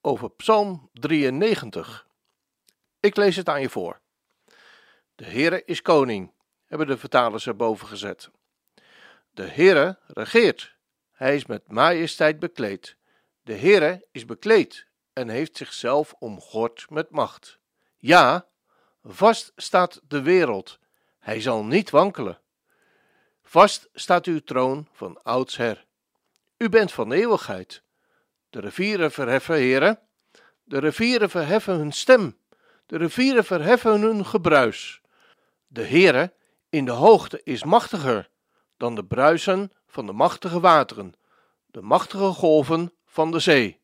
over Psalm 93. Ik lees het aan je voor. De Heere is koning, hebben de vertalers erboven gezet. De Heere regeert. Hij is met majesteit bekleed. De Heere is bekleed en heeft zichzelf omgord met macht. Ja, vast staat de wereld. Hij zal niet wankelen. Vast staat uw troon van oudsher. U bent van eeuwigheid. De rivieren verheffen, heren. De rivieren verheffen hun stem. De rivieren verheffen hun gebruis. De Heere in de hoogte is machtiger dan de bruisen van de machtige wateren, de machtige golven van de zee.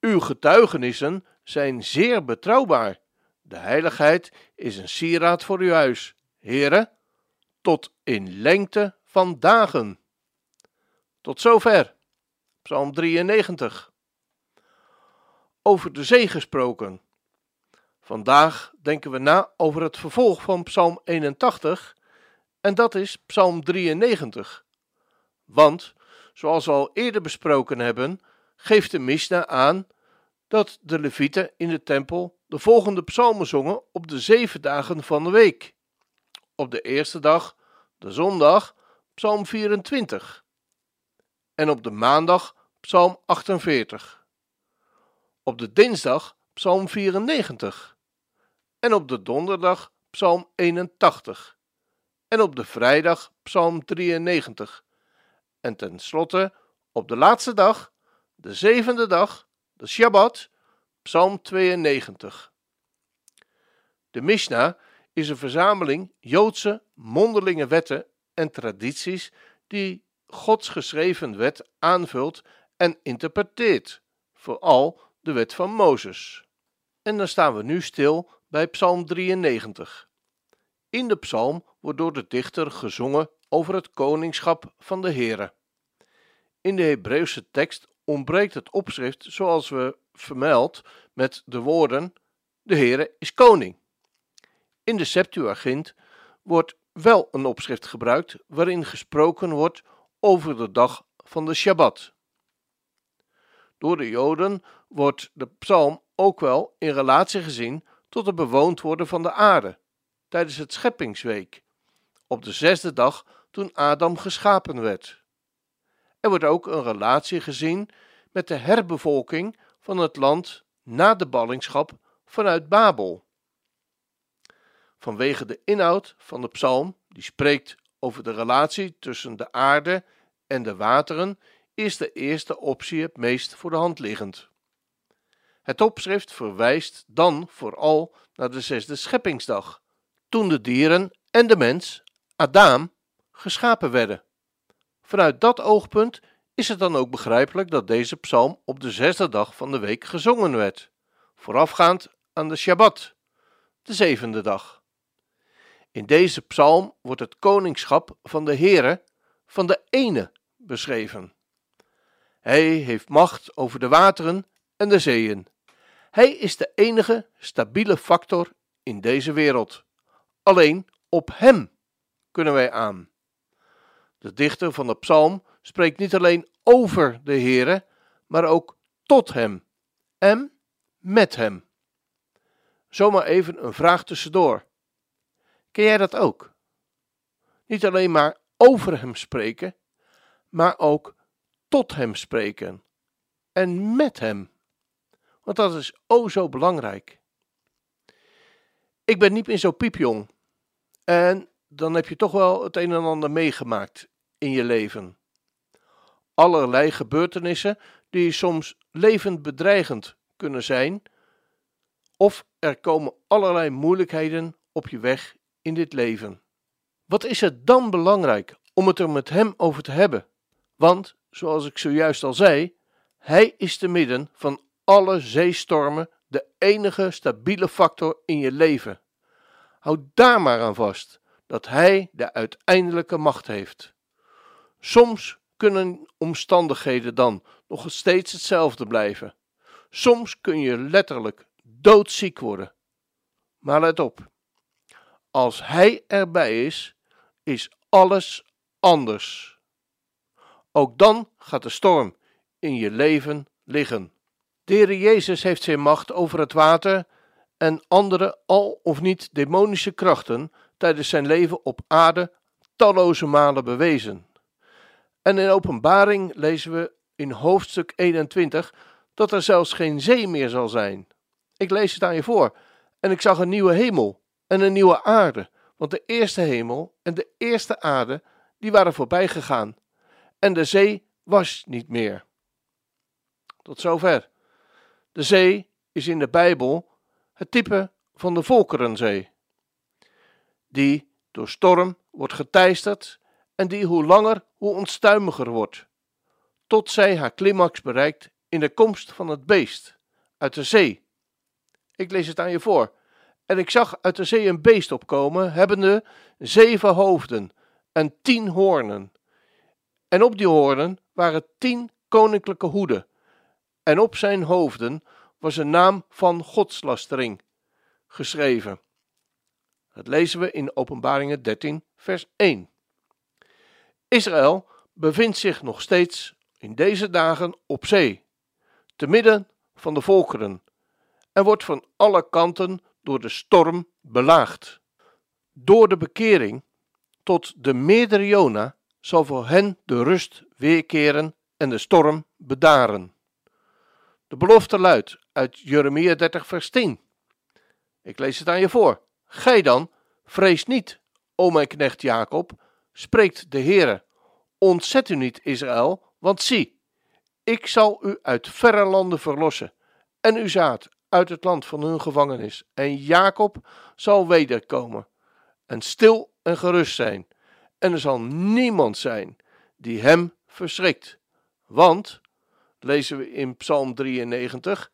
Uw getuigenissen zijn zeer betrouwbaar. De heiligheid is een sieraad voor uw huis, Heere, tot in lengte van dagen. Tot zover. Psalm 93. Over de zee gesproken. Vandaag denken we na over het vervolg van Psalm 81 en dat is Psalm 93. Want, zoals we al eerder besproken hebben, geeft de Mishnah aan dat de Levieten in de tempel de volgende psalmen zongen op de zeven dagen van de week. Op de eerste dag, de zondag, Psalm 24 en op de maandag Psalm 48. Op de dinsdag Psalm 94 en op de donderdag Psalm 81 en op de vrijdag Psalm 93 en tenslotte op de laatste dag, de zevende dag, de Shabbat, Psalm 92. De Mishnah is een verzameling Joodse mondelinge wetten en tradities die Gods geschreven wet aanvult en interpreteert, vooral de wet van Mozes. En dan staan we nu stil bij Psalm 93. In de psalm wordt door de dichter gezongen over het koningschap van de Heere. In de Hebreeuwse tekst ontbreekt het opschrift zoals we vermeld met de woorden de Heere is koning. In de Septuagint wordt wel een opschrift gebruikt waarin gesproken wordt over de dag van de Shabbat. Door de Joden wordt de psalm ook wel in relatie gezien tot het bewoond worden van de aarde tijdens het scheppingsweek, op de zesde dag toen Adam geschapen werd. Er wordt ook een relatie gezien met de herbevolking van het land na de ballingschap vanuit Babel. Vanwege de inhoud van de psalm, die spreekt over de relatie tussen de aarde en de wateren, is de eerste optie het meest voor de hand liggend. Het opschrift verwijst dan vooral naar de zesde scheppingsdag, toen de dieren en de mens, Adam, geschapen werden. Vanuit dat oogpunt is het dan ook begrijpelijk dat deze psalm op de zesde dag van de week gezongen werd, voorafgaand aan de Shabbat, de zevende dag. In deze psalm wordt het koningschap van de Heere, van de ene, beschreven. Hij heeft macht over de wateren en de zeeën. Hij is de enige stabiele factor in deze wereld. Alleen op Hem kunnen wij aan. De dichter van de psalm spreekt niet alleen over de Heere, maar ook tot Hem en met Hem. Zomaar even een vraag tussendoor. Ken jij dat ook? Niet alleen maar over Hem spreken, maar ook tot Hem spreken en met Hem. Want dat is o zo belangrijk. Ik ben niet meer zo piepjong en dan heb je toch wel het een en ander meegemaakt in je leven. Allerlei gebeurtenissen die soms levendbedreigend kunnen zijn, of er komen allerlei moeilijkheden op je weg in dit leven. Wat is het dan belangrijk om het er met Hem over te hebben? Want, zoals ik zojuist al zei, Hij is te midden van alle zeestormen de enige stabiele factor in je leven. Houd daar maar aan vast dat Hij de uiteindelijke macht heeft. Soms kunnen omstandigheden dan nog steeds hetzelfde blijven. Soms kun je letterlijk doodziek worden. Maar let op, als Hij erbij is, is alles anders. Ook dan gaat de storm in je leven liggen. De Jezus heeft zijn macht over het water en andere al of niet demonische krachten tijdens zijn leven op aarde talloze malen bewezen. En in Openbaring lezen we in hoofdstuk 21 dat er zelfs geen zee meer zal zijn. Ik lees het aan je voor. En ik zag een nieuwe hemel en een nieuwe aarde, want de eerste hemel en de eerste aarde die waren voorbij gegaan en de zee was niet meer. Tot zover. De zee is in de Bijbel het type van de Volkerenzee, die door storm wordt geteisterd en die hoe langer hoe onstuimiger wordt, tot zij haar climax bereikt in de komst van het beest uit de zee. Ik lees het aan je voor. En ik zag uit de zee een beest opkomen, hebbende zeven hoofden en tien hoornen. En op die hoornen waren tien koninklijke hoeden. En op zijn hoofden was een naam van godslastering geschreven. Dat lezen we in Openbaringen 13, vers 1. Israël bevindt zich nog steeds in deze dagen op zee, te midden van de volkeren, en wordt van alle kanten door de storm belaagd. Door de bekering tot de meerdere Jona zal voor hen de rust weerkeren en de storm bedaren. De belofte luidt uit Jeremia 30 vers 10. Ik lees het aan je voor. Gij dan, vrees niet, o mijn knecht Jacob, spreekt de Heere. Ontzet u niet, Israël, want zie, ik zal u uit verre landen verlossen, en uw zaad uit het land van hun gevangenis. En Jacob zal wederkomen, en stil en gerust zijn, en er zal niemand zijn die hem verschrikt. Want, lezen we in Psalm 93,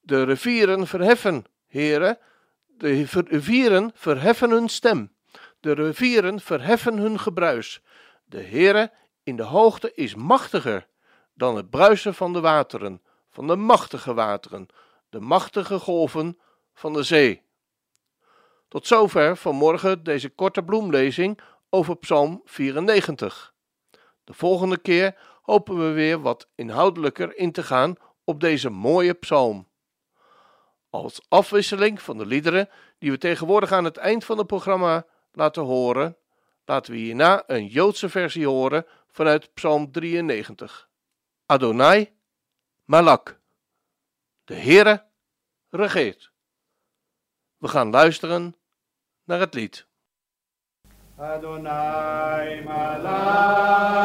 de rivieren verheffen, heren, de rivieren verheffen hun stem, de rivieren verheffen hun gebruis. De Heere in de hoogte is machtiger dan het bruisen van de wateren, van de machtige wateren, de machtige golven van de zee. Tot zover vanmorgen deze korte bloemlezing over Psalm 94. De volgende keer hopen we weer wat inhoudelijker in te gaan op deze mooie psalm. Als afwisseling van de liederen die we tegenwoordig aan het eind van het programma laten horen, laten we hierna een Joodse versie horen vanuit Psalm 93. Adonai Malak. De Heere regeert. We gaan luisteren naar het lied. Adonai Malak.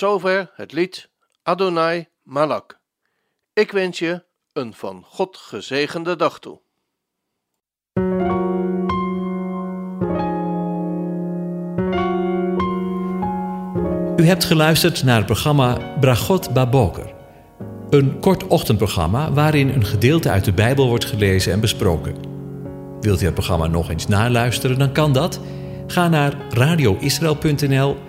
Zover het lied Adonai Malak. Ik wens je een van God gezegende dag toe. U hebt geluisterd naar het programma Bragot Baboker. Een kort ochtendprogramma waarin een gedeelte uit de Bijbel wordt gelezen en besproken. Wilt u het programma nog eens naluisteren, dan kan dat. Ga naar radioisrael.nl